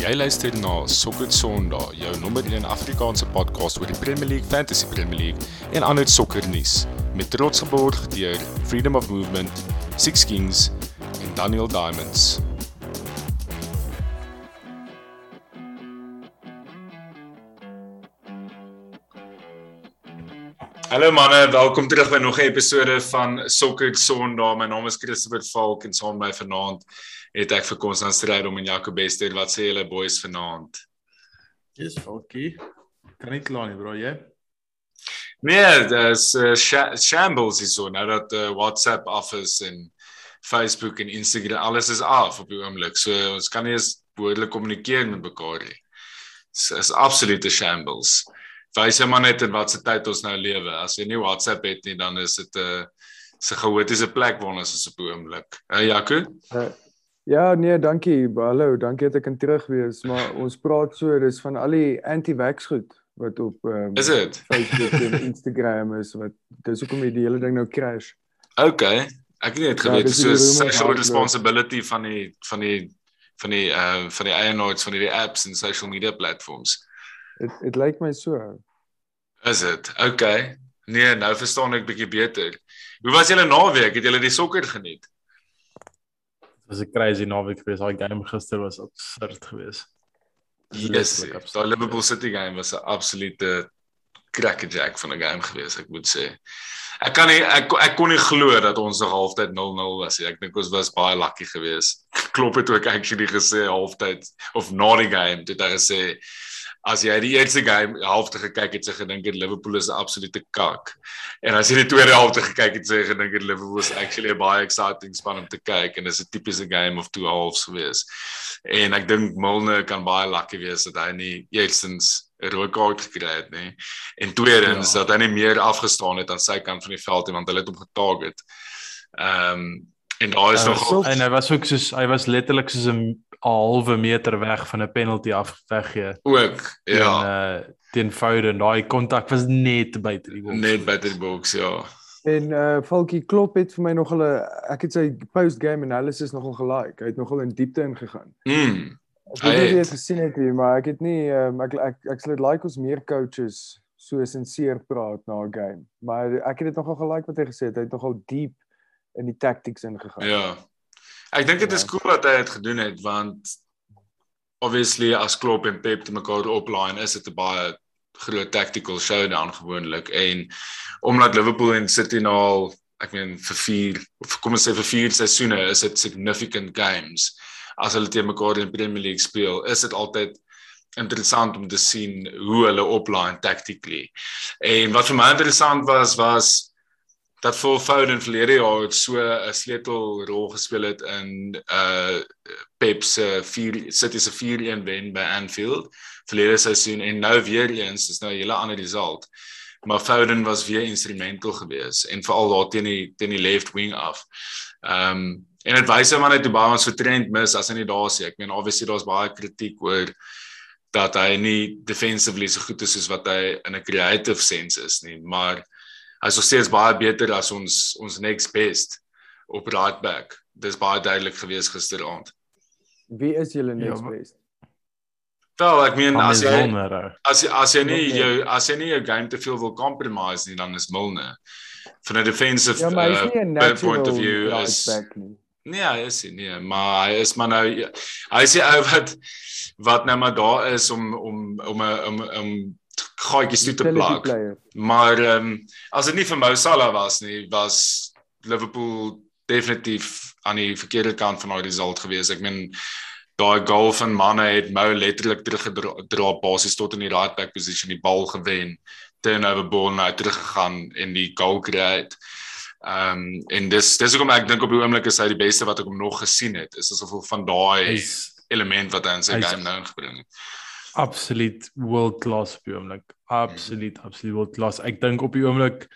Jy luister na Sokker Sondag, jou nommer 1 Afrikaanse podcast oor die Premier League, Fantasy Premier League en ander sokkernuus met trots geborg deur Freedom of Movement, Six Kings en Daniel Diamonds. Hallo manne, welkom terug by nog 'n episode van Sokker Sondag. My naam is Christopher Falk en saam met my vanaand het ek vir Konstant Strydom en Jaco Bester. Wat sê julle boys vanaand? Dis Falkie. Kan nie kla nie, bro, jy? Nee, dis uh, shambles is so nou dat uh, WhatsApp office en Facebook en Instagram alles is af op die oomblik. So ons kan nie eens behoorlik kommunikeer met mekaar nie. Dit is absolute shambles wys jy maar net in watter tyd ons nou lewe. As jy nie WhatsApp het nie, dan is dit 'n uh, 'n chaotiese plek waar ons is op 'n oomblik. Hey Jaco? Uh, ja, nee, dankie. Hallo, dankie dat ek kan terug wees, maar ons praat so dis van al die anti-vax goed wat op um, Is dit? Facebook en Instagram is wat dis hoekom die hele ding nou crash. OK. Ek het net geweet ja, so social responsibility van die van die van die uh van die eienaars van hierdie apps en social media platforms. Dit dit lyk my so. Is dit? OK. Nee, nou verstaan ek bietjie beter. Hoe was julle naweek? Het julle die sokker geniet? Was 'n crazy naweek geweest. Daai game gister was absurd geweest. Yes. Daai Liverpool City game was 'n absolute crackerjack van 'n game geweest, ek moet sê. Ek kan nie ek ek kon nie glo dat ons nog halftyd 0-0 was nie. Ek dink ons was baie lucky geweest. Klop het ook actually gesê halftyd of na die game, dit het hy gesê as jy die eerste game halfte gekyk het, sê gedink het Liverpool is 'n absolute kak. En as jy die tweede halfte gekyk het, sê gedink het Liverpool is actually 'n baie exciting span om te kyk en dis 'n tipiese game of two halves gewees. En ek dink Milner kan baie lucky wees dat hy nie eerstens 'n rooi kaart gekry het nie en tweedens ja. dat hy nie meer afgestaan het aan sy kant van die veld nie want hulle het hom getarget. Ehm um, en daar is uh, nog en hy was ook soos hy was letterlik soos 'n halwe meter weg van 'n penalty af weggee. Ook, ja. En uh teen Foden, daai kontak was net buite die boks. Net buite die boks, ja. En uh Falkie Klop het vir my nog hulle ek het sy post-game analysis nogal gelike. Hy het nogal in diepte ingegaan. Mm. Ek het dit gesien het nie, maar ek het nie um, ek ek ek sal dit like ons meer coaches so sinseer praat na 'n game. Maar ek het dit nogal gelike wat hy gesê het. Hy het nogal diep in die tactics ingegaan. Ja. Ek dink dit is cool wat hy het gedoen het want obviously as Klopp en Pep te mekaar opline is dit 'n baie groot tactical showdown gewoonlik en omdat Liverpool en City nou al ek meen vir 4 of kom ons sê vir 4 seisoene is dit significant games as hulle te mekaar in Premier League speel is dit altyd interessant om te sien hoe hulle opline tactically en wat vir my interessant was was dat Phil Foden verlede jaar het so 'n sleutelrol gespeel het in uh Pep se 4 City se 4-1 wen by Anfield verlede seisoen en nou weer eens is nou 'n hele ander result. Maar Foden was weer instrumental geweest en veral daar teen die teen die left wing af. Um, en dit wys hom net hoe baie ons vertrend mis as hy nie daar is nie. Ek meen obviously daar's baie kritiek oor dat hy nie defensively so goed is soos wat hy in 'n creative sense is nie, maar hy's nog steeds baie beter as ons ons next best op right back. Dis baie duidelik gewees gisteraand. Wie is julle next ja, best? Wel, ek meen as jy as jy as jy nie jou as jy nie jou game te veel wil compromise nie, dan is Milner van 'n defensive ja, uh, point of view right is Nee, hy is nie, nee, maar hy is maar nou hy sê ou wat wat nou maar daar is om om om 'n om, om gaatjies toe te plak. Maar ehm um, as dit nie vir Mo Salah was nie, was Liverpool definitief aan die verkeerde kant van daai result gewees. Ek meen daai goal van Mane het Mo letterlik teruggedra basies tot in die right back position die bal gewen. Turnover ball nou teruggegaan en die goal kry. Ehm um, en dis dis hoekom ek dink op die oomblik is hy die beste wat ek hom nog gesien het. Is asof van daai element wat hy in sy game nou ingebring het absoluut world class op die oomblik. Absoluut, mm. absoluut world class. Ek dink op die oomblik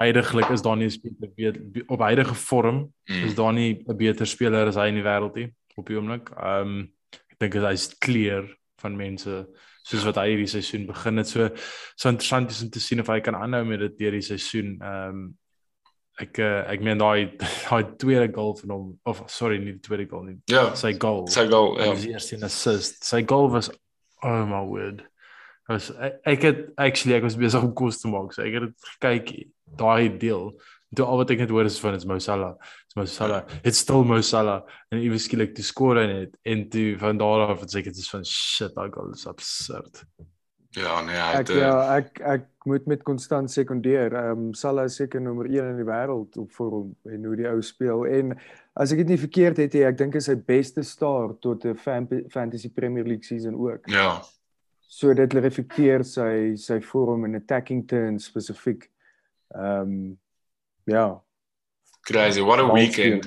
heidaglik is daar nie 'n speler op huidige vorm mm. is daar nie 'n beter speler as hy in die wêreld nie op die oomblik. Ehm um, ek dink hy's clear van mense soos wat hy hierdie seisoen begin het. So so interessant is om te sien of hy kan aanhou met dit deur die seisoen. Ehm um, ek uh, ek meen daai daai tweede goal van hom of sorry nie die tweede goal nie. Ja. Sy goal. Sy goal, ja. Die eerste assist. Sy goal was oh my word. Was ek, ek het actually ek was besig om kos te maak. So ek het dit gekyk daai deel. Toe al wat ek net hoor is van is Mo Salah. It's Mo Salah. It's still Mo Salah. En ewe skielik toe skoor hy net en toe van daar af het ek dit is van shit, daai goal is absurd. Ja, nee, hy Ek het ja, uh, ek ek moet met konstant sekondeer. Ehm um, Salah is seker nommer 1 in die wêreld op vorm en hoe die ou speel en as ek dit nie verkeerd het nie, ek dink is sy beste start tot 'n fan, Fantasy Premier League season ook. ja. So dit reflekteer sy sy vorm in attacking turn spesifiek. Ehm um, ja. Crazy. What a weekend.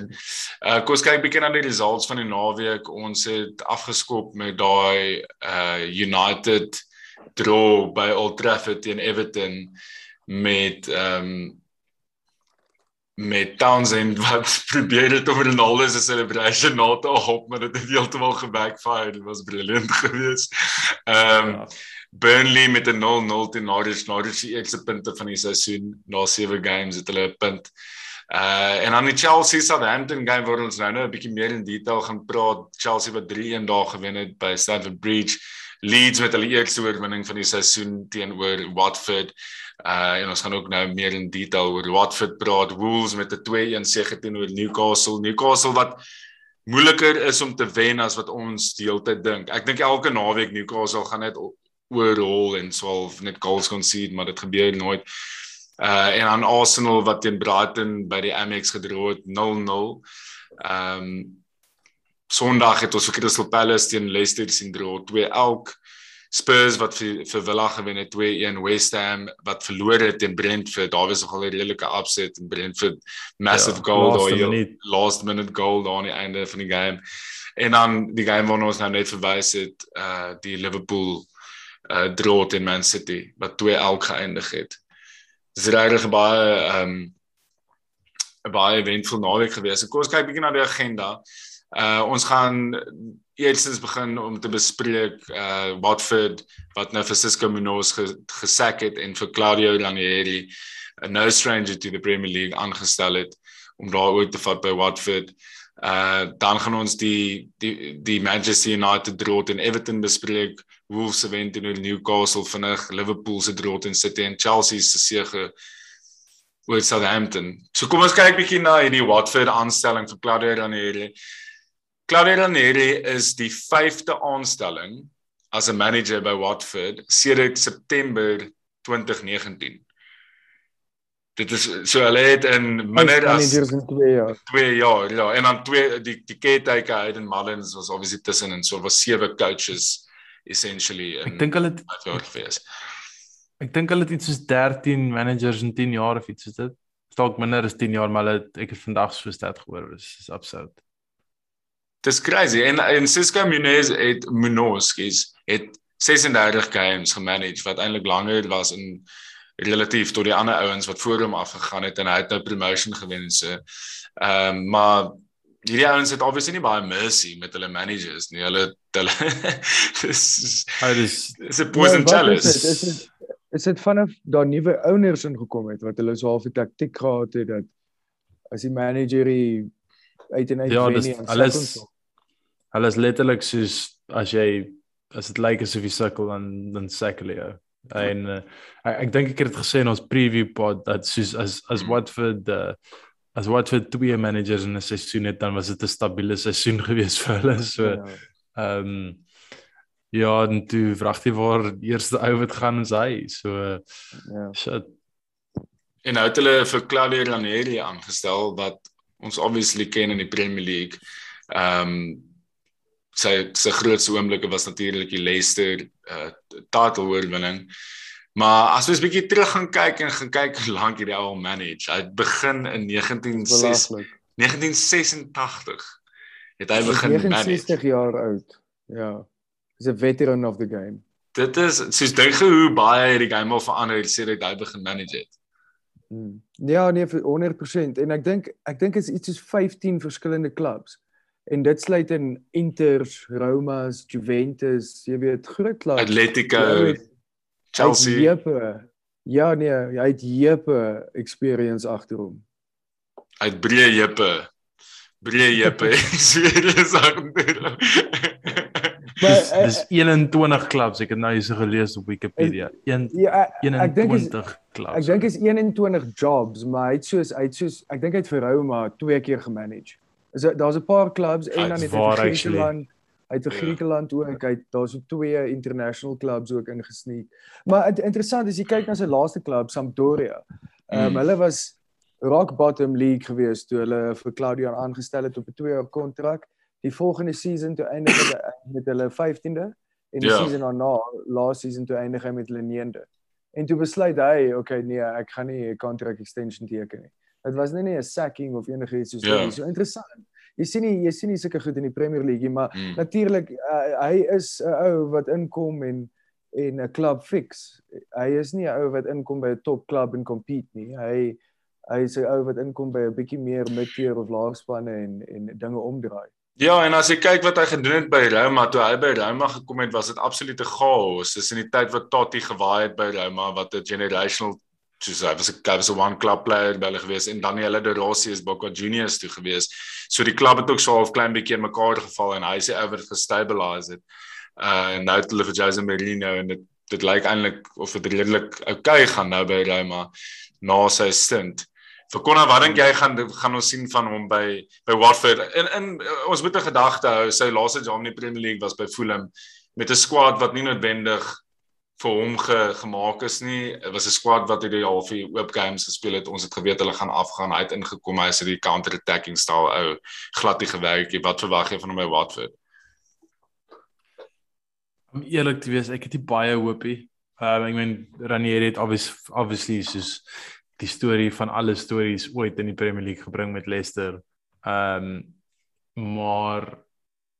Uh kom ons kyk bietjie na die results van die naweek. Ons het afgeskop met daai uh United draw by Old Trafford teen Everton met ehm um, met Townsend wat probeer het om Ronaldo se celebration na te hop, maar dit het heeltemal gebackfire. Dit was briljant geweest. Ehm um, Ja. Burnley met 'n 0-0 teen Norwich. Norwich se eerste punte van die seisoen na 7 games het hulle 'n punt. Uh en dan die Chelsea Southampton game waar ons nou nou 'n bietjie meer in detail gaan praat. Chelsea wat 3-1 daar gewen het by Stamford Bridge. Leeds met hulle eerste oorwinning van die seisoen teenoor Watford. Uh en ons gaan ook nou meer in detail oor Watford praat. Wolves met 'n 2-1 sege teenoor Newcastle. Newcastle wat moeiliker is om te wen as wat ons die hele tyd dink. Ek dink elke naweek Newcastle gaan net o- oorrol en swaalf net goals concede, maar dit gebeur nooit. Uh en aan Arsenal wat teen Brighton by die Amex gedra het 0-0. Ehm um, Sondag het ons vir Crystal Palace teen Leicester sien dra 2 elk. Spurs wat vir vir Villa gewen het 2-1, West Ham wat verloor het teen Brentford. Daar was nogal 'n redelike upset en Brentford massive Ja, goal daar minuut. last minute goal daar aan die einde van die game. En dan die game waarna ons nou net verwys het, uh die Liverpool uh draw teen Man City wat 2 elk geëindig het. Dis regtig baie um, 'n baie eventvol naweek gewees. Kom ons kyk bietjie na die agenda. Uh ons gaan eerstens begin om te bespreek uh Watford wat nou vir Cisco Munoz ge, gesak het en vir Claudio Ranieri, 'n no stranger to the Premier League aangestel het om daar ooit te vat by Watford. Uh dan gaan ons die die die Manchester United draw teen Everton bespreek, Wolves se wen teen Newcastle vinnig, Liverpool se draw teen City en Chelsea se sege oor Southampton. So kom ons kyk bietjie na hierdie Watford aanstelling vir Claudio Ranieri. Claudio Ranieri is die 5de aanstelling as 'n manager by Watford sedert September 2019. Dit is so hulle het in minder as managers in 2 jaar. 2 jaar ja en dan twee die die caretaker Aiden Mullins was obviously tussen en so was sewe coaches essentially in Ek dink hulle het- jaar gewees. ek dink hulle het iets soos 13 managers in 10 jaar of iets soos dit. Dalk minder as 10 jaar, maar hulle het, ek het vandag so stat gehoor, dis is absurd. Dis crazy en en Cisco Munoz het Munoz skies het 36 games gemanage wat eintlik langer was in relatief tot die ander ouens wat voor hom afgegaan het en hy het nou promotion gewen so. Ehm um, maar hierdie ouens het obviously nie baie mercy met hulle managers nie. Hulle hulle dis Hy dis dis 'n poison wat is chalice. dit? Is dit is dit vanaf daar nuwe owners ingekom het wat hulle so half die taktik gehad het dat as die manager uit en uit ja, wen nie, dan alles. Hulle is letterlik soos as jy as dit lyk asof jy sukkel dan dan sukkel jy. En uh, ek, ek dink ek het dit gesê in ons preview pod dat soos as as Mm. Watford uh, as Watford twee managers in 'n seisoen het dan was dit 'n stabiele seisoen gewees vir hulle. So Ja. Ehm um, ja, en toe vrag jy waar die eerste ou wat gaan is hy. So ja. shit. En nou het hulle vir Claudio Ranieri aangestel wat ons obviously ken in die Premier League. Ehm um, sy sy grootste oomblikke was natuurlik die Leicester uh title oorwinning. Maar as ons 'n bietjie terug gaan kyk en gaan kyk hoe lank hierdie ou al manage. Hy het begin in 1986 Belaglik. 1986 het hy begin manage. 69 jaar oud. Ja. Is 'n veteran of the game. Dit is soos dink hoe baie het die game al verander sedert hy begin manage het. Hmm. Ja, nee, vir 100% en ek dink ek dink is iets soos 15 verskillende clubs. En dit sluit in Inters, Roma's, Juventus, jy weet groot clubs. Atletico, Chelsea. Jeppe. Ja nee, hy het jeppe experience agter hom. uit breë heupe. Breë heupe. Serieus agter. Maar uh, dis 21 klubs. Ek het nou hierse gelees op Wikipedia. 1 ja, ek dink is klubs. Ek dink is 21 jobs, maar hy het soos hy het soos ek dink hy het vir Roma twee keer gemanage. Is daar's 'n paar klubs en dan het hy vir Griekeland Hy het vir ja. Griekeland ook, hy daar's twee international clubs ook ingesneek. Maar interessant is jy kyk na sy laaste klub Sampdoria. Ehm um, mm. hulle was rock bottom league gewees toe hulle vir Claudio aangestel het op 'n 2 jaar kontrak. Die volgende season toe eindig hulle met hulle 15de en die ja. season daarna, last season toe eindig hy met hulle 9de. En toe besluit hy, okay, nee, ek gaan nie 'n contract extension teken nie. Dit was nie 'n sacking of enigiets soos yeah. dit. So interessant jy sien nie jy sien nie sulke goed in die Premier League maar mm. natuurlik uh, hy is 'n ou wat inkom en en 'n klub fix. Hy is nie 'n ou wat inkom by 'n top klub en compete nie. Hy hy is 'n ou wat inkom by 'n bietjie meer mid-tier of laagspanne en en dinge omdraai. Ja, en as jy kyk wat hy gedoen het by Roma, toe hy by Roma gekom het, was dit absolute chaos. Dis in die tyd wat Totti gewaai het by Roma wat 'n generational soos hy was 'n hy was 'n one club player by hulle gewees en Daniele De Rossi is Boca Juniors toe gewees. So die klub het ook so half klein bietjie in mekaar geval en hy sê oor het gestabilise het. Uh en nou het hulle vir Jose Mourinho en dit dit lyk eintlik of dit redelik oukei gaan nou by Roma na sy stint. Vir Conor, wat dink jy gaan gaan ons sien van hom by by Watford? In in ons moet 'n gedagte hou, sy laaste jare in die Premier League was by Fulham met 'n squad wat nie noodwendig vir hom ge, gemaak is nie. Dit was 'n squad wat hierdie half hier oop games gespeel het. Ons het geweet hulle gaan afgaan. Hy het ingekom. Hy is die counter attacking style ou glad die gewerk. Wat verwag jy van hom by Watford? Om eerlik te wees, ek het nie baie hoopie. Ehm um, ek meen Ranieri het obvious, obviously soos die storie van alle stories ooit in die Premier League gebring met Leicester. Ehm um, maar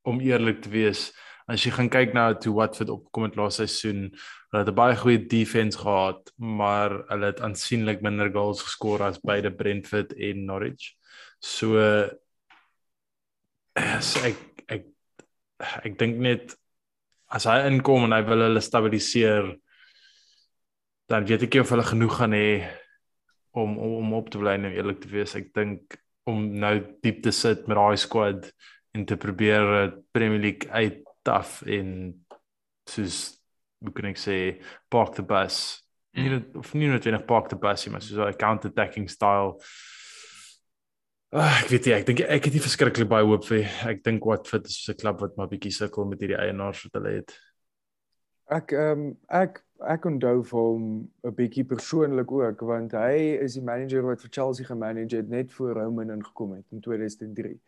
om eerlik te wees, as jy gaan kyk na hoe Watford opgekom het laaste seisoen, Hulle het 'n baie goeie defense gehad, maar hulle het aansienlik minder goals geskor as beide Brentford en Norwich. So as ek ek ek dink net as hy inkom en hy wil hulle stabiliseer dan weet ek nie of hulle genoeg gaan hê om, om om op te bly en eerlik te wees. Ek dink om nou diep te sit met daai squad en te probeer Premier League uit taf en soos hoe kan ek sê park the bus. Mm. nie of nie net net park the bus maar so 'n counter attacking style. Uh, ek weet nie ek dink ek het nie verskriklik baie hoop vir ek dink wat fit is 'n klub wat maar bietjie sukkel met hierdie eienaars wat hulle het. Ek um, ek ek onthou vir hom 'n bietjie persoonlik ook want hy is die manager wat vir Chelsea gemanage het net voor Roman ingekom het in 2003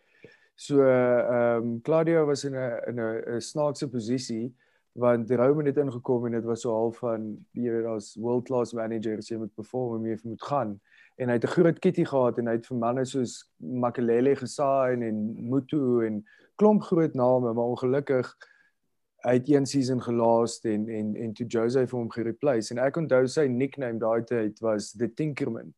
so ehm um, Claudio was in 'n in 'n snaakse posisie want Roman het ingekom en dit was so half van jy weet daar's world class managers jy moet perform en jy moet gaan. En hy het 'n groot kitty gehad en hy het vir manne soos Makelele gesaai en, en Mutu en klomp groot name maar ongelukkig hy het een season gelos en en en toe Jose vir hom gereplace. En ek onthou sy nickname daai tyd was the Tinkerman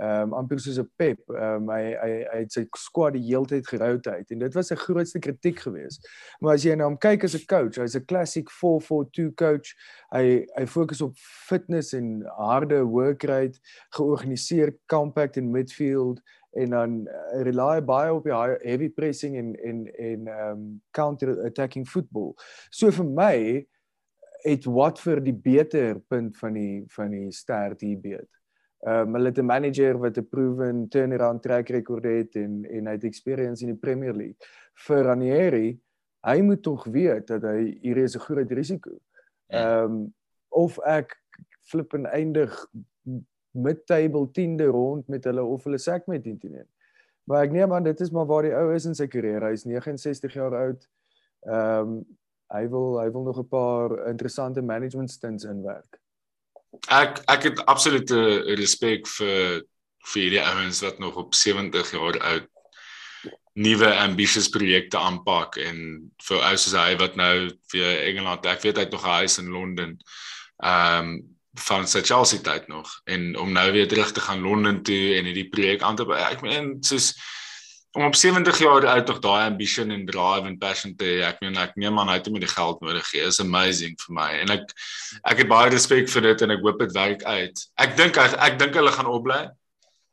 ehm um, amper soos 'n pep. Ehm um, hy hy hy het sy squad die hele tyd gerouteheid en dit was sy grootste kritiek geweest. Maar as jy na hom kyk as 'n coach, hy's 'n classic 4-4-2 coach. Hy hy fokus op fitness en harde work rate, georganiseer compact in midfield en dan uh, rely baie op die heavy pressing en en en ehm um, counter attacking football. So vir my het Watford die beter punt van die van die stert hier beet. Um, hulle het 'n manager wat 'n proven turnaround track record het en en hy het experience in die Premier League. Vir Ranieri, hy moet tog weet dat hy hier is 'n groot risiko. Ja. Ehm um, of ek flip en eindig mid-table 10de rond met hulle of hulle sack met 10 teen 1. Maar ek neem aan dit is maar waar die ou is in sy karier. Hy is 69 jaar oud. Ehm um, hy wil hy wil nog 'n paar interessante management stints inwerk ek ek het absolute respek vir vir hierdie ouens wat nog op 70 jaar oud nuwe ambitious projekte aanpak en vir ou soos hy wat nou vir Engeland ek weet hy het nog 'n huis in Londen ehm um, van sy Chelsea tyd nog en om nou weer terug te gaan Londen toe en hierdie projek aan te ek meen soos om op 70 jaar oud tog daai ambition en drive and passion te hê. Ek meen ek neem aan hy het met die geld nodig. Dit is amazing vir my en ek ek het baie respek vir dit en ek hoop dit werk uit. Ek dink ek, ek dink hulle gaan opbly.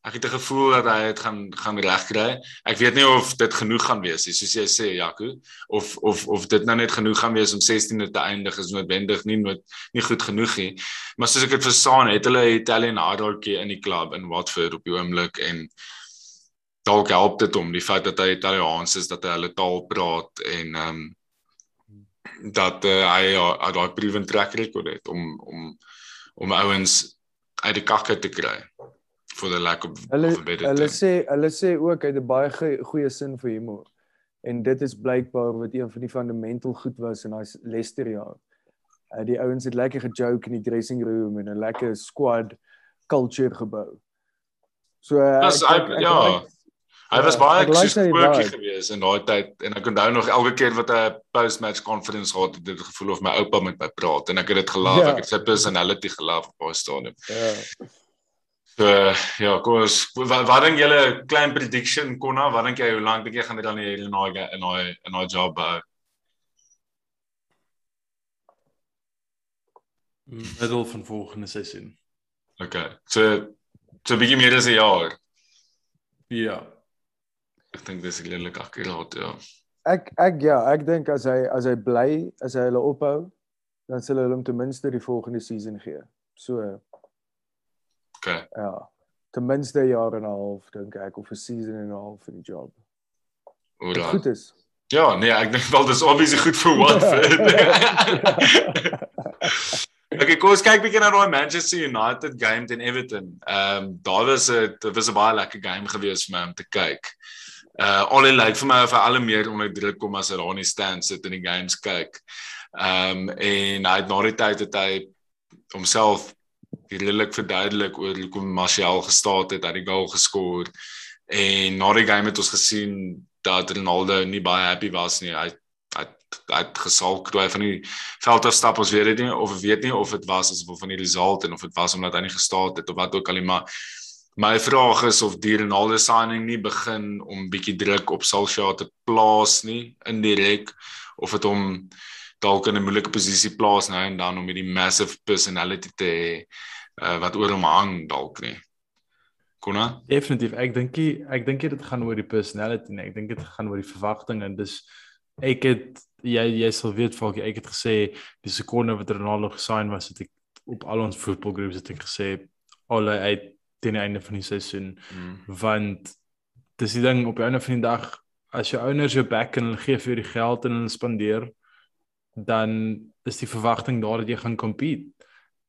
ek het 'n gevoel dat hy dit gaan gaan regkry. Ek weet nie of dit genoeg gaan wees nie, soos jy sê Jaco, of of of dit nou net genoeg gaan wees om 16de te eindig is noodwendig nie nood, nie goed genoeg nie. Maar soos ek dit verstaan, het hulle Italian hardrocky in die klub in Watford op die oomblik en dalk help dit hom die feit dat hy Italiaans is dat hy hulle taal praat en ehm um, dat uh, hy ja, daai proven track record het om om om ouens uit die kakke te kry for the lack of hulle of a better hulle sê hulle sê ook hy het 'n baie goeie, goeie sin vir humor. En dit is blykbaar wat een van die fundamental goed was in daai Leicester jaar. Uh, die ouens het lekker gejoke in die dressing room en 'n lekker squad culture gebou. So uh, Dis ek- hy ek- ek ja. like- Hy was ja, baie ek soos quirky vibe. geweest in daai tyd en ek onthou nog elke keer wat hy 'n post-match conference gehad het, het dit gevoel of my oupa met my praat en ek het dit gelief. Ja. Ek het sy personality gelief op daai stadium. Ja. So ja, kom ons wat, wat dink julle klein prediction Konna, wat dink jy hoe lank dink jy gaan dit dan hier in daai in daai in daai job bou? middel van volgende seisoen. Okay. So so 'n bietjie meer as 'n jaar. Ja. Ek dink dis redelik akkuraat, ja. Ek ek ja, ek dink as hy as hy bly, as hy hulle ophou, dan sal hulle hom ten minste die volgende season gee. So Okay. ja, ten minste 'n jaar en 'n half dink ek of 'n season en 'n half vir die job. Alright. goed is. Ja, nee, ek dink wel dis obviously goed vir Watford. okay, kom ons kyk bietjie na daai Manchester United game teen Everton. Ehm um, daar was 'n dit was 'n baie lekker game gewees vir my om te kyk. Uh Ollie lyk vir my of hy al meer onder druk kom as hy daar in die stand sit en die games kyk. Ehm um, en hy het na die tyd het hy homself redelik verduidelik oor hoekom Martial gestaat het, hy het die goal geskoor. En na die game het ons gesien dat Ronaldo nie baie happy was nie. Hy hy hy het gesalk toe hy van die veld af stap. Ons weet dit nie of weet nie of dit was asof van die result en of dit was omdat hy nie gestaan het of wat ook al maar my vraag is of die Ronaldo signing nie begin om bietjie druk op Solskjaer te plaas nie indirek of dit hom dalk in 'n moeilike posisie plaas nou en dan om hierdie massive personality te hê uh, wat oor hom hang dalk nie. Konna? Definitief. Ek dink ek dink dit gaan oor die personality nie. Ek dink dit gaan oor die verwagtinge en dis ek het jy jy sal weet Falkie, ek het gesê die sekonde wat Ronaldo gesign was, het ek op al ons voetbalgroepe het ek gesê al uit teen die einde van die seisoen. Mm. want dis die ding op die einde van die dag as jou owners jou back en hulle gee vir jou die geld en hulle spandeer dan is die verwagting daar dat jy gaan compete.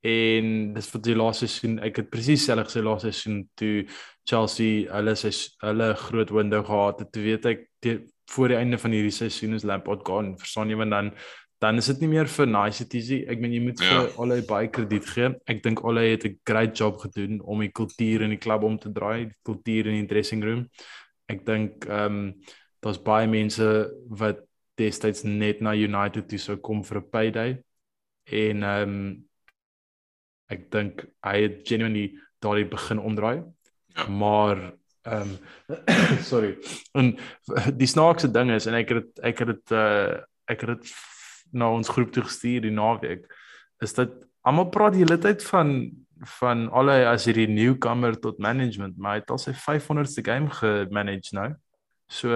En dis vir die laaste seisoen ek het presies selfs gesê laaste seisoen toe Chelsea hulle ses, hulle groot window gehad het. Toe weet ek die, voor die einde van hierdie seisoen is Lampard gaan verstaan jy? Want dan dan is dit nie meer vir niceties nie ek meen jy moet Ja. vir Ole baie krediet gee ek dink Ole het 'n great job gedoen om die kultuur in die klub om te draai die kultuur in die dressing room ek dink ehm um, daar's baie mense wat destyds net na United toe sou kom vir 'n payday en ehm um, ek dink hy het genuinely daardie begin omdraai. Ja. Maar ehm um, sorry. En die snaakse ding is en ek het ek het dit uh ek het dit na ons groep toe gestuur die naweek is dit almal praat die hele tyd van van alle as hierdie newcomer tot management, maar hy het al sy 500ste game gemanage nou. So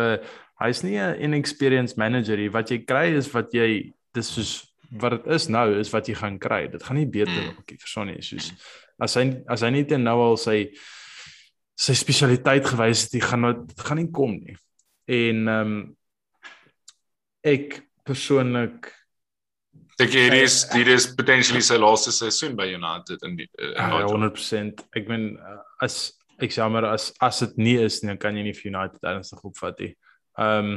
hy's nie 'n inexperienced manager nie. Wat jy kry is wat jy dis soos wat dit is nou is wat jy gaan kry. Dit gaan nie beter Mm. word nie, verstaan jy? Soos as hy as hy nie teen nou al sy sy spesialiteit gewys het, hy gaan nou dit gaan nie kom nie. En ehm um, ek persoonlik Dink jy hierdie is hierdie is potentially sy laaste seisoen by United in die in Ja, daai job? 100%. Ek meen uh, as ek jammer as as dit nie is nie, dan kan jy nie vir United ernstig opvat nie. Ehm um,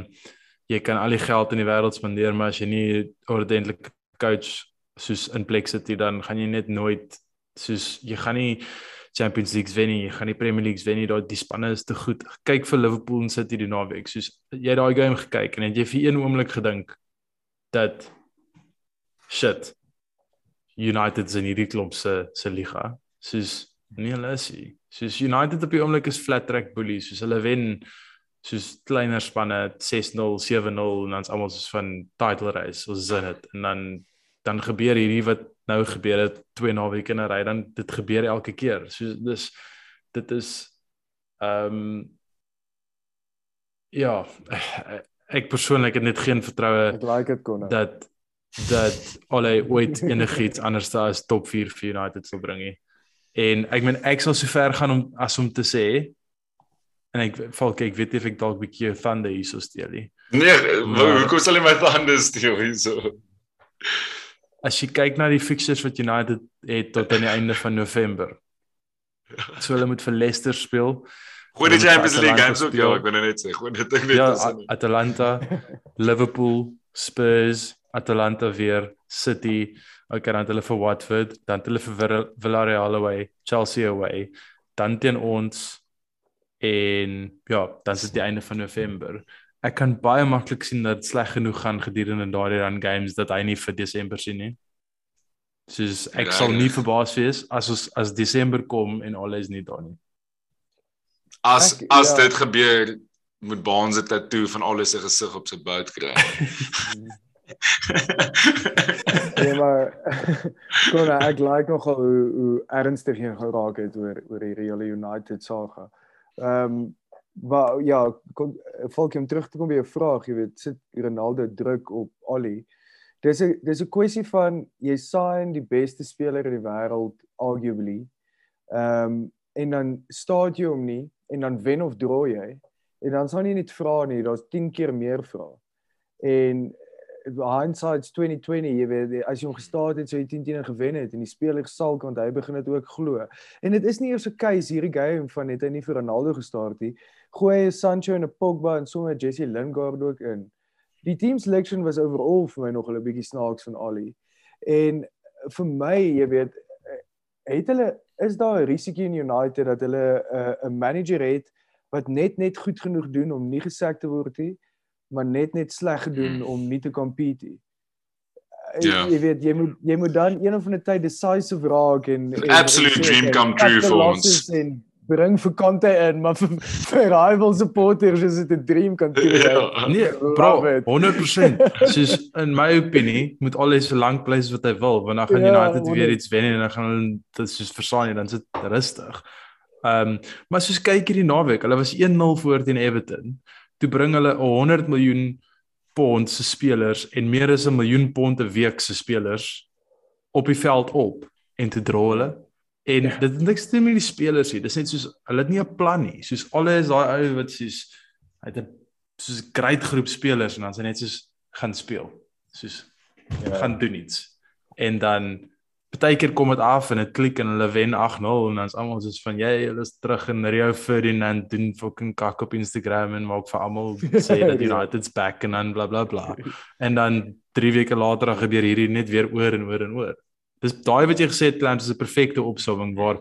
jy kan al die geld in die wêreld spandeer, maar as jy nie ordentlik coach soos in plek sit nie, dan gaan jy net nooit soos jy gaan nie Champions League wen nie, jy gaan nie Premier League wen nie, daai die spanne is te goed. Kyk vir Liverpool en City die naweek, soos jy daai game gekyk en het jy vir een oomblik gedink dat shit United is in hierdie klomp se se liga. Soos nee, hulle is nie. Soos United op die oomblik is flat track bullies, soos hulle wen soos kleiner spanne 6-0, 7-0 en dan's almal soos van title race, ons sien dit. En dan dan gebeur hierdie wat nou gebeur het twee naweke in 'n ry, dan dit gebeur elke keer. So dis dit is Ehm um, ja, ek persoonlik het net geen vertroue Ek like dit kon. dat dat Ole ooit enigiets anders as top 4 vir United sal bring nie. En ek meen ek sal so ver gaan om as om te sê en ek val kyk weet jy of ek dalk 'n bietjie thunder hierso steel nie. Nee, maar hoekom sal jy my thunder steel hierso? As jy kyk na die fixtures wat United het tot aan die einde van November. So hulle moet vir Leicester speel. Gooi die Champions League games ook ja, ek wil net sê, gooi dit ek net Ja, Atalanta, Liverpool, Spurs, Atalanta weer, City, okay, dan het hulle vir Watford, dan het hulle vir Villa- Villarreal away, Chelsea away, dan teen ons en ja, dan is dit die einde van November. Ek kan baie maklik sien dat dit sleg genoeg gaan gedurende daardie run games dat hy nie vir Desember sien nie. Soos ek sal nie verbaas wees as ons as Desember kom en alles nie daar nie. As Ek- as ja. dit gebeur, moet Baans 'n tatoe van alles se gesig op sy bout kry. Nee, maar kon ek like nogal hoe hoe ernstig jy geraak het oor oor die Real United saga. Ehm um, maar ja, kon volk om terug te kom by jou vraag, jy weet, sit Ronaldo druk op Ali. Dis 'n dis 'n kwessie van jy sign die beste speler in die wêreld arguably. Ehm um, en dan staat jy hom nie en dan wen of draai jy en dan sal jy net vra nie, daar's 10 keer meer vra. En hindsight's 2020 jy weet as jy hom gestaat het sou jy 10 teen gewen het en die speler sal want hy begin dit ook glo. En dit is nie eers 'n case hierdie game van net hy nie vir Ronaldo gestart nie. Gooi hy Sancho en 'n Pogba en sommer Jesse Lingard ook in. Die team selection was overall vir my nog 'n bietjie snaaks van Ali. En vir my, jy weet, het hulle is daar 'n risiko in United dat hulle 'n uh, manager het wat net net goed genoeg doen om nie gesak te word nie, maar net net sleg gedoen Hmm. om nie te compete nie. Uh, Ja. Jy weet jy moet jy moet dan een of ander tyd decisive raak en, en absolute en dream okay, come true the vir losses ons. En bring vir Conte in, maar vir, vir rival supporters is dit 'n dream come true. Ja. Nee, bro, it. 100%. Soos in my opinie moet alles so lank bly as wat hy wil, want dan gaan Ja, United weer 100. iets wen en dan gaan hulle dit soos versaan jy dan sit rustig. Ehm um, maar soos kyk hierdie naweek, hulle was 1-0 voor teen Everton. Toe bring hulle 'n 100 miljoen pond se spelers en meer as 'n miljoen pond 'n week se spelers op die veld op en te dra hulle En ja. dit het niks te doen met die spelers nie. Dis net soos hulle het nie 'n plan nie. Soos alles daai ou wat soos hy het 'n soos 'n great groep spelers en dan sy net soos gaan speel. Soos ja. gaan doen iets. En dan partykeer kom dit af en dit klik en hulle wen 8-0 en dan is almal soos van jy hulle is terug in Rio Ferdinand doen fucking kak op Instagram en maak vir almal sê dat United's back en dan bla bla bla. En dan 3 weke later dan gebeur hierdie net weer oor en oor en oor. Dis daai wat jy gesê het Clamps is 'n perfekte opsomming waar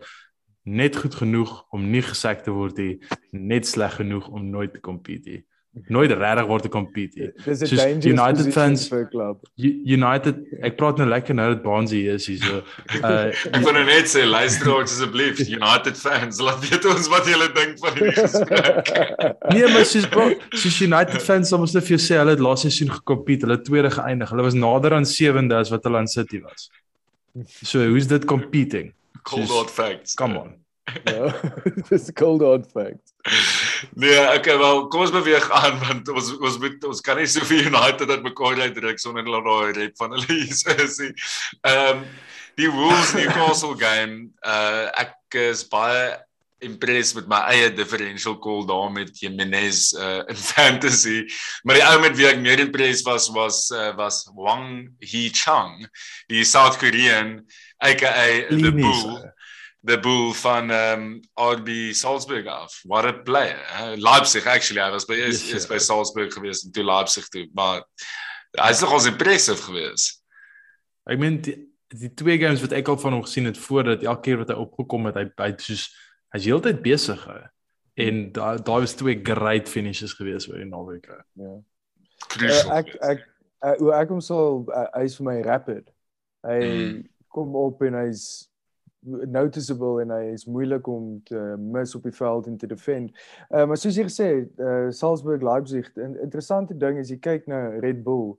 net goed genoeg om nie gesek te word nie, net sleg genoeg om nooit te compete nie. Nooit regtig word te compete nie. Dis 'n dangerous United fans- vir 'n klub. United, ek praat nou lekker nou dat Bonzi is hier so. Uh Ek wil nou net sê luister ons asseblief United fans laat weet ons wat julle dink van hierdie gesprek. nee, maar soos bro, soos United fans soms net vir jou sê hulle het laas seisoen gekompete, hulle het tweede geëindig. Hulle was nader aan 7de as wat hulle aan City was. So, hoe's dit competing? Cold Soos- hard facts. Come on. Ja, dis cold hard fact. Nee, okay, wel, kom ons beweeg aan want ons ons moet ons kan nie so vir United dat mekaar uitdruk sonder dat daai rep van hulle hier is nie. Ehm die Wolves Newcastle game, uh ek is baie impressed met my eie differential call daar met Jimenez uh in fantasy. Maar die ou met wie ek meer impressed was was uh, was Wang Hee-chang, die South Korean aka the Klinies, Bull the bull van um RB Salzburg af. What a player. Uh, Leipzig actually, hy was by is, Yes, is sir. by Salzburg gewees en toe Leipzig toe, maar hy's nogals impressive gewees. Ek meen die, die twee games wat ek al van hom gesien het voordat elke keer wat hy opgekom het, hy hy het soos hy's heeltyd besig. He. En daai daai was twee great finishes gewees oor die naweek. Ja. Crucial. Uh, ek ek uh, hoe ek hom sal uh, hy's vir my rapid. Hy Mm. kom op en hy's noticeable en hy is moeilik om te mis op die veld en te defend. Uh, maar soos jy gesê het, uh, Salzburg Leipzig, 'n interessante ding is jy kyk na Red Bull.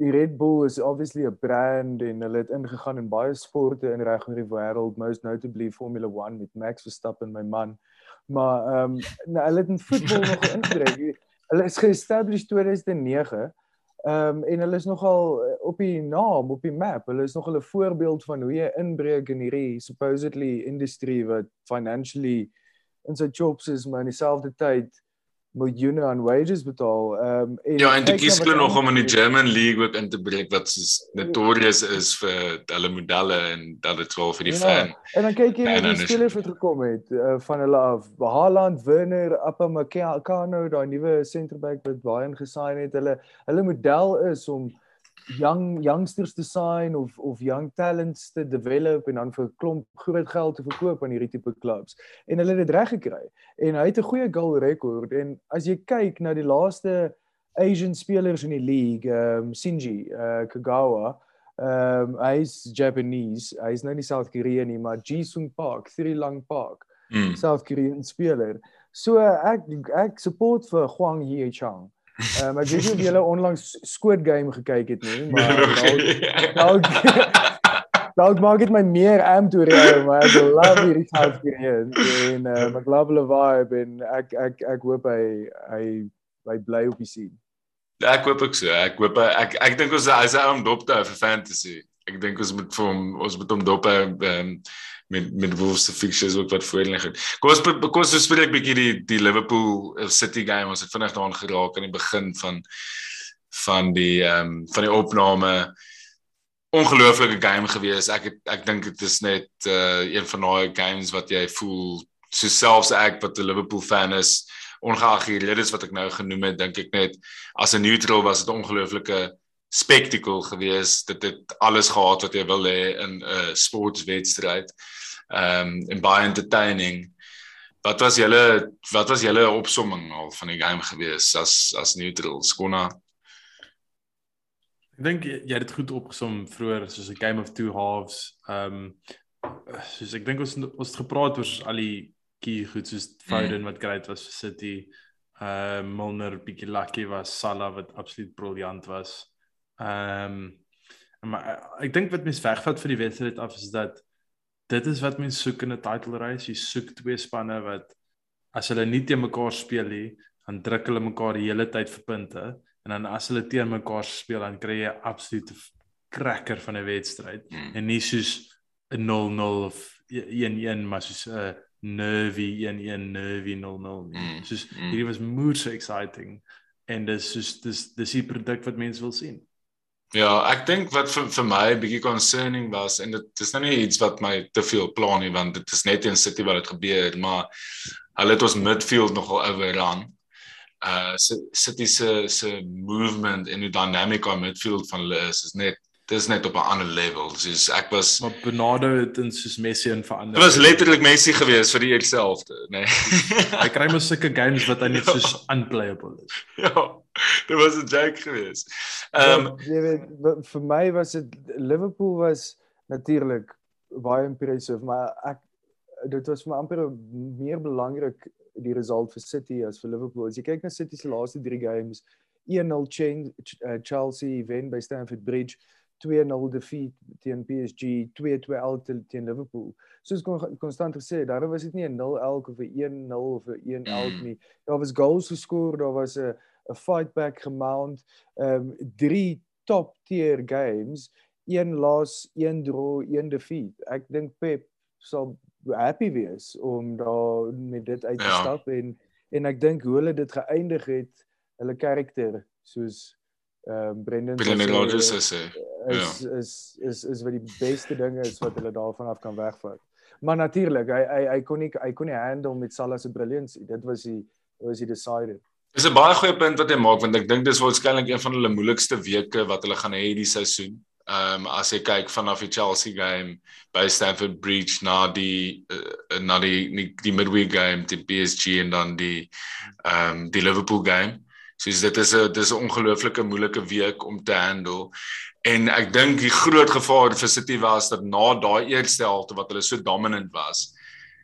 Die Red Bull is obviously 'n brand en hulle het ingegaan in baie sporte in reg oor die wêreld, most notably Formula 1 met Max Verstappen, my man. Maar ehm um, nou, hulle het in voetbal nog ingebreek. Hulle is ge-established 2009. Ehm um, en hulle is nogal eh, op die naam, op die map. Hulle is nogal 'n voorbeeld van hoe jy inbreek in hierdie supposedly industrie wat financially in sy jobs is maar in dieselfde tyd miljoene aan wages betaal. Ehm um, Ja, en dit kies hulle nog om in die German League ook in te breek wat soos notorious is vir hulle modelle en dat dit wel vir die ja, fan. En dan kyk jy hoe die spelers wat gekom het uh, van hulle af. Haaland, Werner, Upamecano, daai nuwe center back wat baie ingesign het. Hulle hulle model is om young youngsters te sign of of young talents te develop en dan vir 'n klomp groot geld te verkoop aan hierdie tipe clubs. En hulle het dit reg gekry. En hy het 'n goeie goal rekord en as jy kyk na die laaste Asian spelers in die league, ehm um, Shinji uh, Kagawa, ehm um, hy's Japanese. Hy's nou nie South Korean nie, maar Jisung Park, Sri Lanka Park. Mm. South Korean speler. So ek ek support vir Hwang Hee-chang. Ehm um, ek weet nie of julle onlangs Squid Game gekyk het nie, maar dalk dalk maak dit my meer am toe reë, maar ek love hierdie South Korean en um, ek love hulle vibe en ek ek ek hoop hy hy hy bly op die scene. Ja, ek hoop ook so. Ek hoop ek ek dink ons is hy om dop te hou vir fantasy. Ek dink ons moet vir hom ons moet hom dop ehm met met Wolves se fixtures ook wat voor lê. Kom ons kom ons speel 'n bietjie die die Liverpool eh, City game. Ons het vinnig daaraan geraak aan die begin van van die ehm um, van die opname. Ongelooflike game gewees. Ek het, ek dink dit is net uh een van daai games wat jy voel so selfs ek wat 'n Liverpool fan is, ongeag die redes wat ek nou genoem het, dink ek net as 'n neutral was dit 'n ongelooflike spektakel geweest dit het alles gehad wat jy wil hê in 'n uh, sportwedstryd ehm um, en baie entertaining. Wat was julle wat was julle opsomming al van die game gewees as as neutral skona? Ek dink jy het dit goed opgesom vroeër soos 'n game of two halves. Ehm um, soos ek dink ons ons het gepraat oor al die key goed soos Foden mm. wat great was vir City. Ehm uh, Milner bietjie lucky was, Salah wat absoluut briljant was. Ehm um, maar ek dink wat mense wegvat vir die wedstryd af is dat dit is wat mense soek in 'n title race. Jy soek twee spanne wat as hulle nie teen mekaar speel nie, dan druk hulle mekaar die hele tyd vir punte en dan as hulle teen mekaar speel dan kry jy absolute cracker van 'n wedstryd mm. en nie soos 'n 0-0 of 1-1 maar soos 'n nervy 1-1 nervy 0-0 nie. Mm. Soos mm. hierdie was moeë so exciting en dis soos dis dis die produk wat mense wil sien. Ja, ek dink wat vir vir my 'n bietjie concerning was en dit is nou nie iets wat my te veel pla nie want dit is net in City wat dit gebeur, maar hulle het ons midfield nogal overrun. Uh City se se movement en die dynamica midfield van hulle is is net dis net op 'n ander level. Soos ek was Maar Bernardo het in soos Messi in verander. Dit was letterlik Messi gewees vir die eerselfde, nê. Nee. hy kry mos sulke games wat hy net soos unplayable is. Ja. Dit was 'n joke gewees. Ehm um, jy weet vir my was dit Liverpool was natuurlik baie impressive, maar ek dit was vir my amper meer belangrik die result vir City as vir Liverpool. As jy kyk na City se laaste 3 games, 1-0 uh, Chelsea wen by Stamford Bridge. 2-0 defeat teen PSG, 2-2 al teen Liverpool. Soos kon konstant gesê, daar was dit nie 'n 0-1 of 'n 1-0 of 'n 1-1 mm. nie. Daar was goals geskor, daar was 'n 'n fight back gemount. Ehm um, drie top tier games, een loss, een draw, een defeat. Ek dink Pep sal happy wees om daar met dit uit te ja. stap en en ek dink hoe hulle dit geëindig het, hulle karakter soos ehm um, Brendan Brendan Rodgers sê is, ja. is is is wat die beste dinge is wat hulle daarvan af kan wegvat. Maar natuurlik, hy hy hy kon nie hy kon nie handle met Salah se brilliance. Dit was die was die decided. Dis 'n baie goeie punt wat hy maak want ek dink dis waarskynlik een van hulle moeilikste weke wat hulle gaan hê hierdie seisoen. Ehm um, as jy kyk vanaf die Chelsea game by Stamford Bridge na die uh, na die die, die midweek game teen PSG en dan die ehm um, die Liverpool game. So dit is 'n dis 'n ongelooflike moeilike week om te handle. En ek dink die groot gevaar vir City was dat na daai eerste helfte wat hulle so dominant was,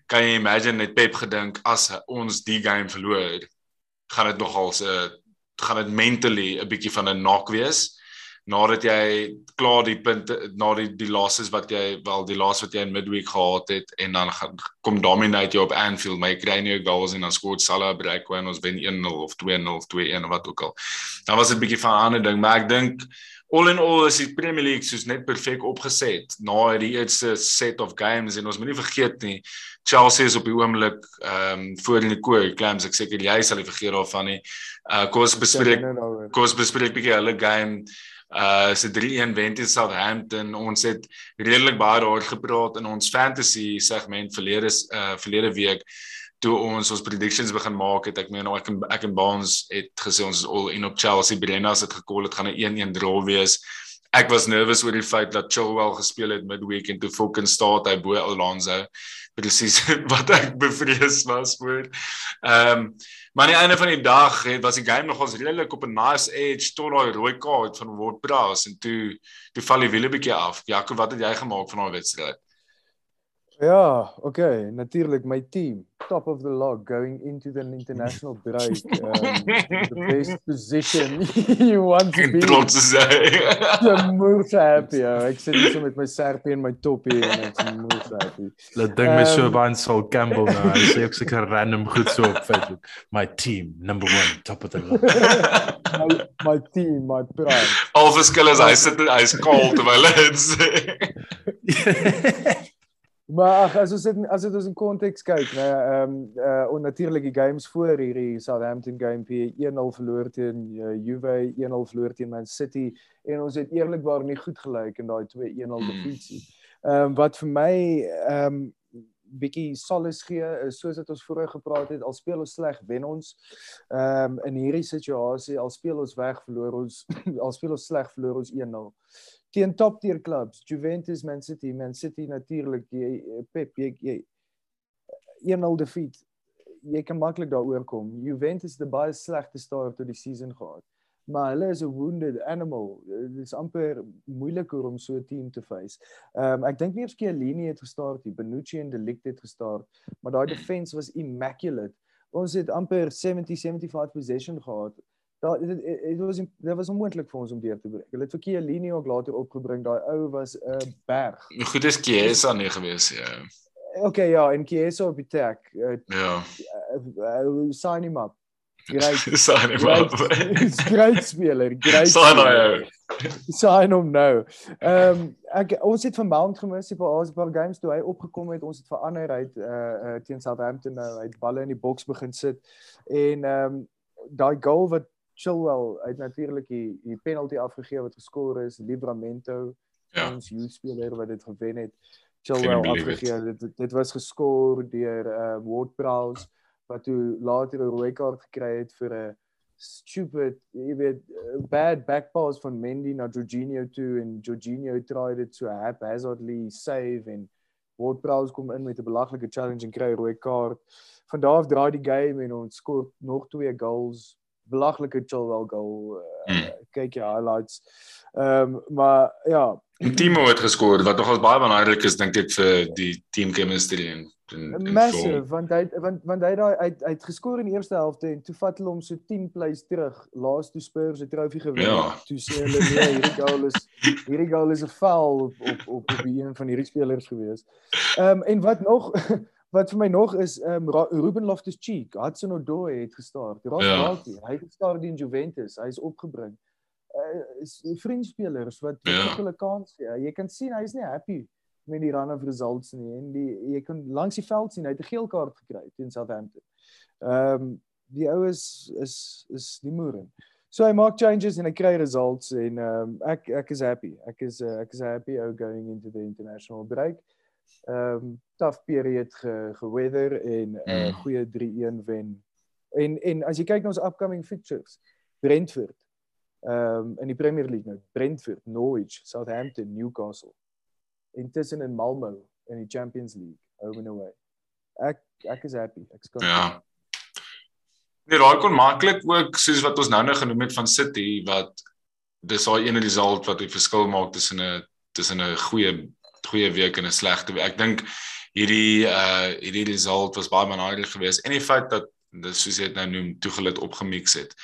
kan jy imagine net Pep gedink as ons die game verloor, gaan dit nogal se gaan dit mentally 'n bietjie van 'n knock wees. nadat jy klaar die punte na die die losses wat jy wel die laaste wat jy in midweek gehad het en dan gaan, kom dominate jy op Anfield, maar jy kry nie jou goals en dan skoot Salah break when ons wen 1-0 of 2-0 of 2-1 of wat ook al. Dan was dit 'n bietjie van 'n ander ding, maar ek dink all in all is die Premier League soos net perfek opgeset na die eerste set of games en ons moenie vergeet nie Chelsea is op die oomblik ehm um, voor in die koer claims ek seker jy sal nie vergeet daarvan nie. Uh kom ons bespreek kom ons bespreek bietjie hulle game uh se 3-1 wen teen Southampton. Ons het redelik baie daar gepraat in ons fantasy segment verlede uh verlede week toe ons ons predictions begin maak het. Ek meen ek en ek en Baans het gesê ons is all in op Chelsea. Brenna's het gekol dit gaan 'n 1-1 draw wees. Ek was nervous oor die feit dat Chilwell gespeel het midweek en toe fucking staat hy bo Alonso. Presies wat ek bevrees was voor. Ehm um, Maar aan die einde van die dag het was die game nog ons redelik op 'n nice edge tot daai rooi kaart van WordPress en toe toe val die wiele bietjie af. Jaco, wat het jy gemaak van daai wedstryd? Ja, okay, natuurlik my team, top of the log going into the international break. Um, the best position you want to be. Trots te sê. Ja, moes happy. Ja. Ek sit hier so met my serpie en my toppie en ek is moes happy. Laat ding my so baie sal gamble nou. Hy sê ek seker random goed so op Facebook. My team, number 1, top of the log. my, my team, my pride. Al verskil is hy sit hy's kaal terwyl hy dit sê. Maar ag as ons dit as dit ons in konteks kyk, nê, ehm uh en natuurlik die games voor hierdie Southampton game P 1-0 verloor teen uh, Juve, 1-0 verloor teen Man City en ons het eerlikwaar nie goed gelyk in daai 2-1-0 hmm. defeatie. Ehm um, wat vir my ehm um, bietjie solace gee is soos wat ons vroeër gepraat het, al speel ons sleg, wen ons. Ehm um, in hierdie situasie, al speel ons weg, verloor ons, al speel ons sleg, verloor ons 1-0 teen top tier clubs, Juventus, Man City, Man City natuurlik, jy Pep, jy, jy 1-0 defeat. Jy kan maklik daaroor kom. Juventus het baie slegte start tot die season gehad. Maar hulle is 'n wounded animal. Dit is amper moeiliker om so 'n team te face. Ehm um, ek dink nie of Chiellini het gestart nie, Benucci en De Ligt het gestart, maar daai defense was immaculate. Ons het amper 70 75 possession gehad daar dit dit was dit was onmoontlik vir ons om deur te breek. Hulle het vir Chiellini ook later opgebring. Daai ou was 'n uh, berg. Goed is Chiesa nie gewees ja. Okay ja, en Chiesa op die tag. Uh, ja. Uh, uh, sign him up. Great. sign him great, up. great speler. Great. Sign hom. Sign hom nou. Ehm um, ek ons het van Mount gemis op al 'n paar games toe hy opgekom het. Ons het verander hy het uh, uh teen Southampton nou hy het balle in die boks begin sit en ehm um, daai goal wat Chilwell het natuurlik die die penalty afgegee wat geskor is, Livramento, ja. ons youth speler wat dit gewen het. Chilwell afgegee. Dit dit was geskor deur uh Ward-Prowse wat toe later 'n rooi kaart gekry het vir 'n stupid, jy weet, bad back pass van Mendy na Jorginho toe en Jorginho tried it to haphazardly save en Ward-Prowse kom in met 'n belaglike challenge en kry 'n rooi kaart. Van daar af draai die game en ons skor nog twee goals belaglike Chilwell goal uh, mm. kyk jy highlights. Ehm um, maar ja, Timo het geskoor wat nogals baie belangrik is dink ek vir die team chemistry en massive want hy want want hy daai hy, hy het geskoor in die eerste helfte en toe vat hulle hom so 10 plays terug laas toe Spurs se trofee gewen ja. toe sê hulle nee hierdie goal is hierdie goal is 'n foul op op op op een van hierdie spelers gewees. Ehm um, en wat nog wat vir my nog is um, Ruben Loftus-Cheek, Hudson Odoi het gestaar. Ross ja. Barkley, hy het gestaar in Juventus. Hy is opgebring. Uh, is vriendspelers wat ja. hulle kans gee. Ja, jy kan sien hy is nie happy met die run of results nie en die jy kan langs die veld sien hy het 'n geel kaart gekry teen Southampton. Ehm um, die ou is is is die moer. So hy maak changes en hy kry results en ehm um, ek ek is happy. Ek is uh, ek is happy ou going into the international break ehm um, tough period ge geweather en 'n uh, mm. goeie 3-1 wen. En en as jy kyk na ons upcoming fixtures, Brentford ehm um, in die Premier League nou, Brentford, Norwich, Southampton, Newcastle. Intussen in Malmo in die Champions League, home and away. Ek ek is happy. Ek skop. Ja. Nee, raak kon maklik ook soos wat ons nou nou genoem het van City wat dis daai ene result wat die verskil maak tussen 'n tussen 'n goeie goeie week en 'n slegte week. Ek dink hierdie uh hierdie result was baie belangrik geweest en die feit dat dis soos jy dit nou noem toegelid opgemix het.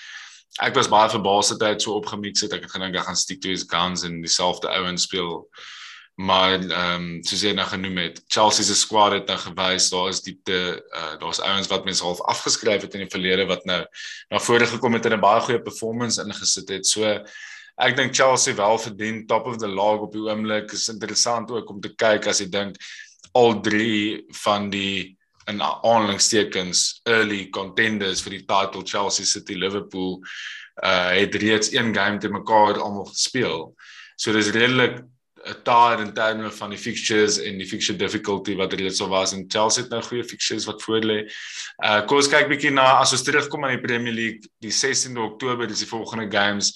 ek was baie verbaas dat hy dit so opgemix het. Ek het gedink hy gaan stick to his guns en dieselfde ouens speel. Maar ehm um, soos jy nou genoem het, Chelsea se squad het nou gewys daar is diepte uh, daar's ouens wat mense half afgeskryf het in die verlede wat nou na vore gekom het en 'n baie goeie performance ingesit het. So ek dink Chelsea wel verdien top of the log op die oomblik. Is interessant ook om te kyk as jy dink al drie van die in aanhalingstekens early contenders vir die title Chelsea City Liverpool uh het reeds een game te mekaar almal gespeel. So dis redelik 'n taar in terme van die fixtures en die fixture difficulty wat reeds so was en Chelsea het nou goeie fixtures wat voor lê. Uh kom ons kyk bietjie na as ons terugkom aan die Premier League die 16de Oktober dis die volgende games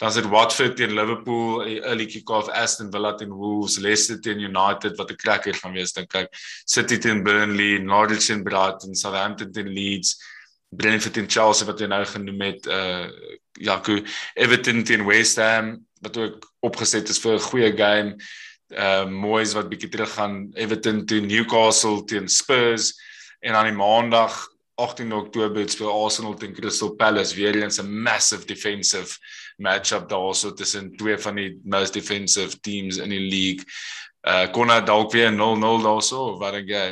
dan sit Watford teen Liverpool, early kick-off Aston Villa teen Wolves, Leicester teen United wat 'n cracker gaan wees dink ek. City teen Burnley, Norwich teen Brighton, Southampton teen Leeds, Brentford teen Chelsea wat jy nou genoem het, uh Jaco, Everton teen West Ham wat ook opgeset is vir 'n goeie game. Uh Moyes wat bietjie terug gaan Everton teen Newcastle teen Spurs en aan die Maandag 18 Oktober speel Arsenal teen Crystal Palace weer eens 'n massive defensive matchup daarso tussen twee van die most defensive teams in die league. Uh kon dit dalk weer 0-0 daarso of wat dink jy?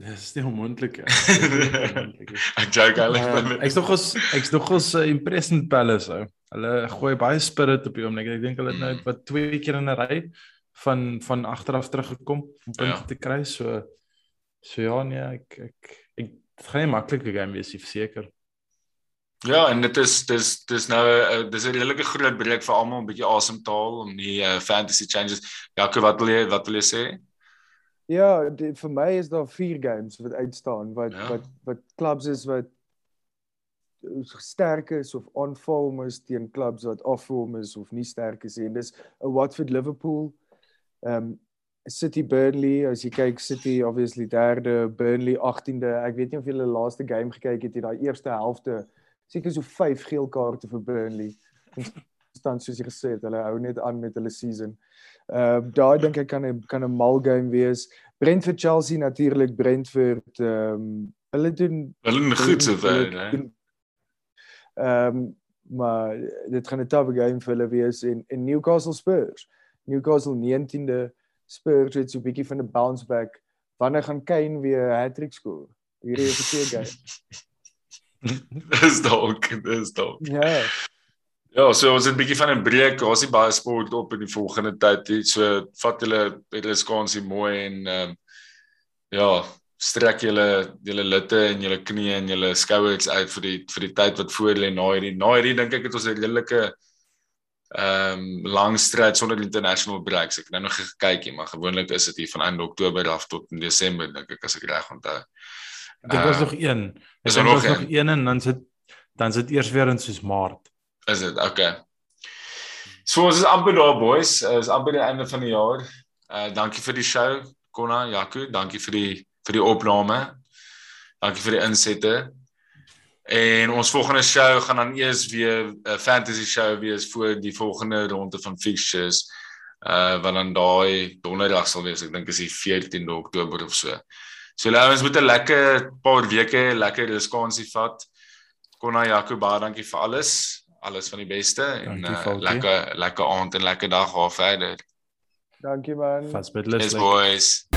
Dis nie onmoontlik nie. Ek joke eintlik. Ek's nog ons ek's nog ons uh, impressed Palace ou. Hulle gooi baie spirit op die oomblik. Ek dink hulle het nou mm. wat twee keer in 'n ry van van agteraf teruggekom om punte ja. te kry. So so ja nee, ek ek ek dit gaan nie maklike game wees, seker. Ja, en dit is dis dis nou uh, dis 'n redelike groot breek vir almal 'n bietjie asemtaal om die uh, fantasy changes. Jaco, wat wil jy wat wil jy sê? Ja, die, vir my is daar vier games wat uitstaan wat ja. wat wat clubs is wat sterk is of on form is teen clubs wat off form is of nie sterk is nie. Dis 'n Watford Liverpool. Ehm um, City Burnley, as jy kyk City obviously derde, Burnley 18de. Ek weet nie of jy die laaste game gekyk het in daai eerste helfte seker so 5 geel kaarte vir Burnley. Staan soos jy gesê het, hulle hou net aan met hulle season. Ehm uh, daai dink ek kan 'n kan 'n mal game wees. Brentford Chelsea natuurlik Brentford ehm um, hulle doen hulle doen goed so ver, hè. Ehm um, maar dit gaan 'n tawe game vir hulle wees en en Newcastle Spurs. Newcastle 19de Spurs het so 'n bietjie van 'n bounce back. Wanneer gaan Kane weer 'n hat-trick skoor? Hierdie is 'n goeie game. dis dalk, dis dalk. Ja. Ja, so ons het 'n bietjie van 'n breek. Ons het baie sport op in die volgende tyd. So vat julle julle skansie mooi en ehm um, ja, strek julle julle litte en julle knieë en julle skouers uit vir die vir die tyd wat voor lê na hierdie na hierdie dink ek het ons 'n redelike ehm um, lang stryd sonder die international breaks. Ek het nou nog gekykie, maar gewoonlik is dit hier van einde Oktober af tot in Desember dink ek as ek reg onthou. Dit was uh, nog een. Is er nog, nog een en dan sit dan sit eers weer in soos Maart. Is dit? Okay. So ons is amper daar boys. Is amper die einde van die jaar. Uh dankie vir die show, Konna, Jaco, dankie vir die vir die opname. Dankie vir die insette. En ons volgende show gaan dan eers weer 'n uh, fantasy show wees vir die volgende ronde van fixtures. Uh wat dan daai donderdag sal wees. Ek dink is die 14de Oktober of so. So ouens moet 'n lekker paar weke lekker reskansie vat. Konna Jakob, baie dankie vir alles. Alles van die beste en uh, lekker lekker aand en lekker dag haar verder. Dankie man. Fast bit list. Yes boys.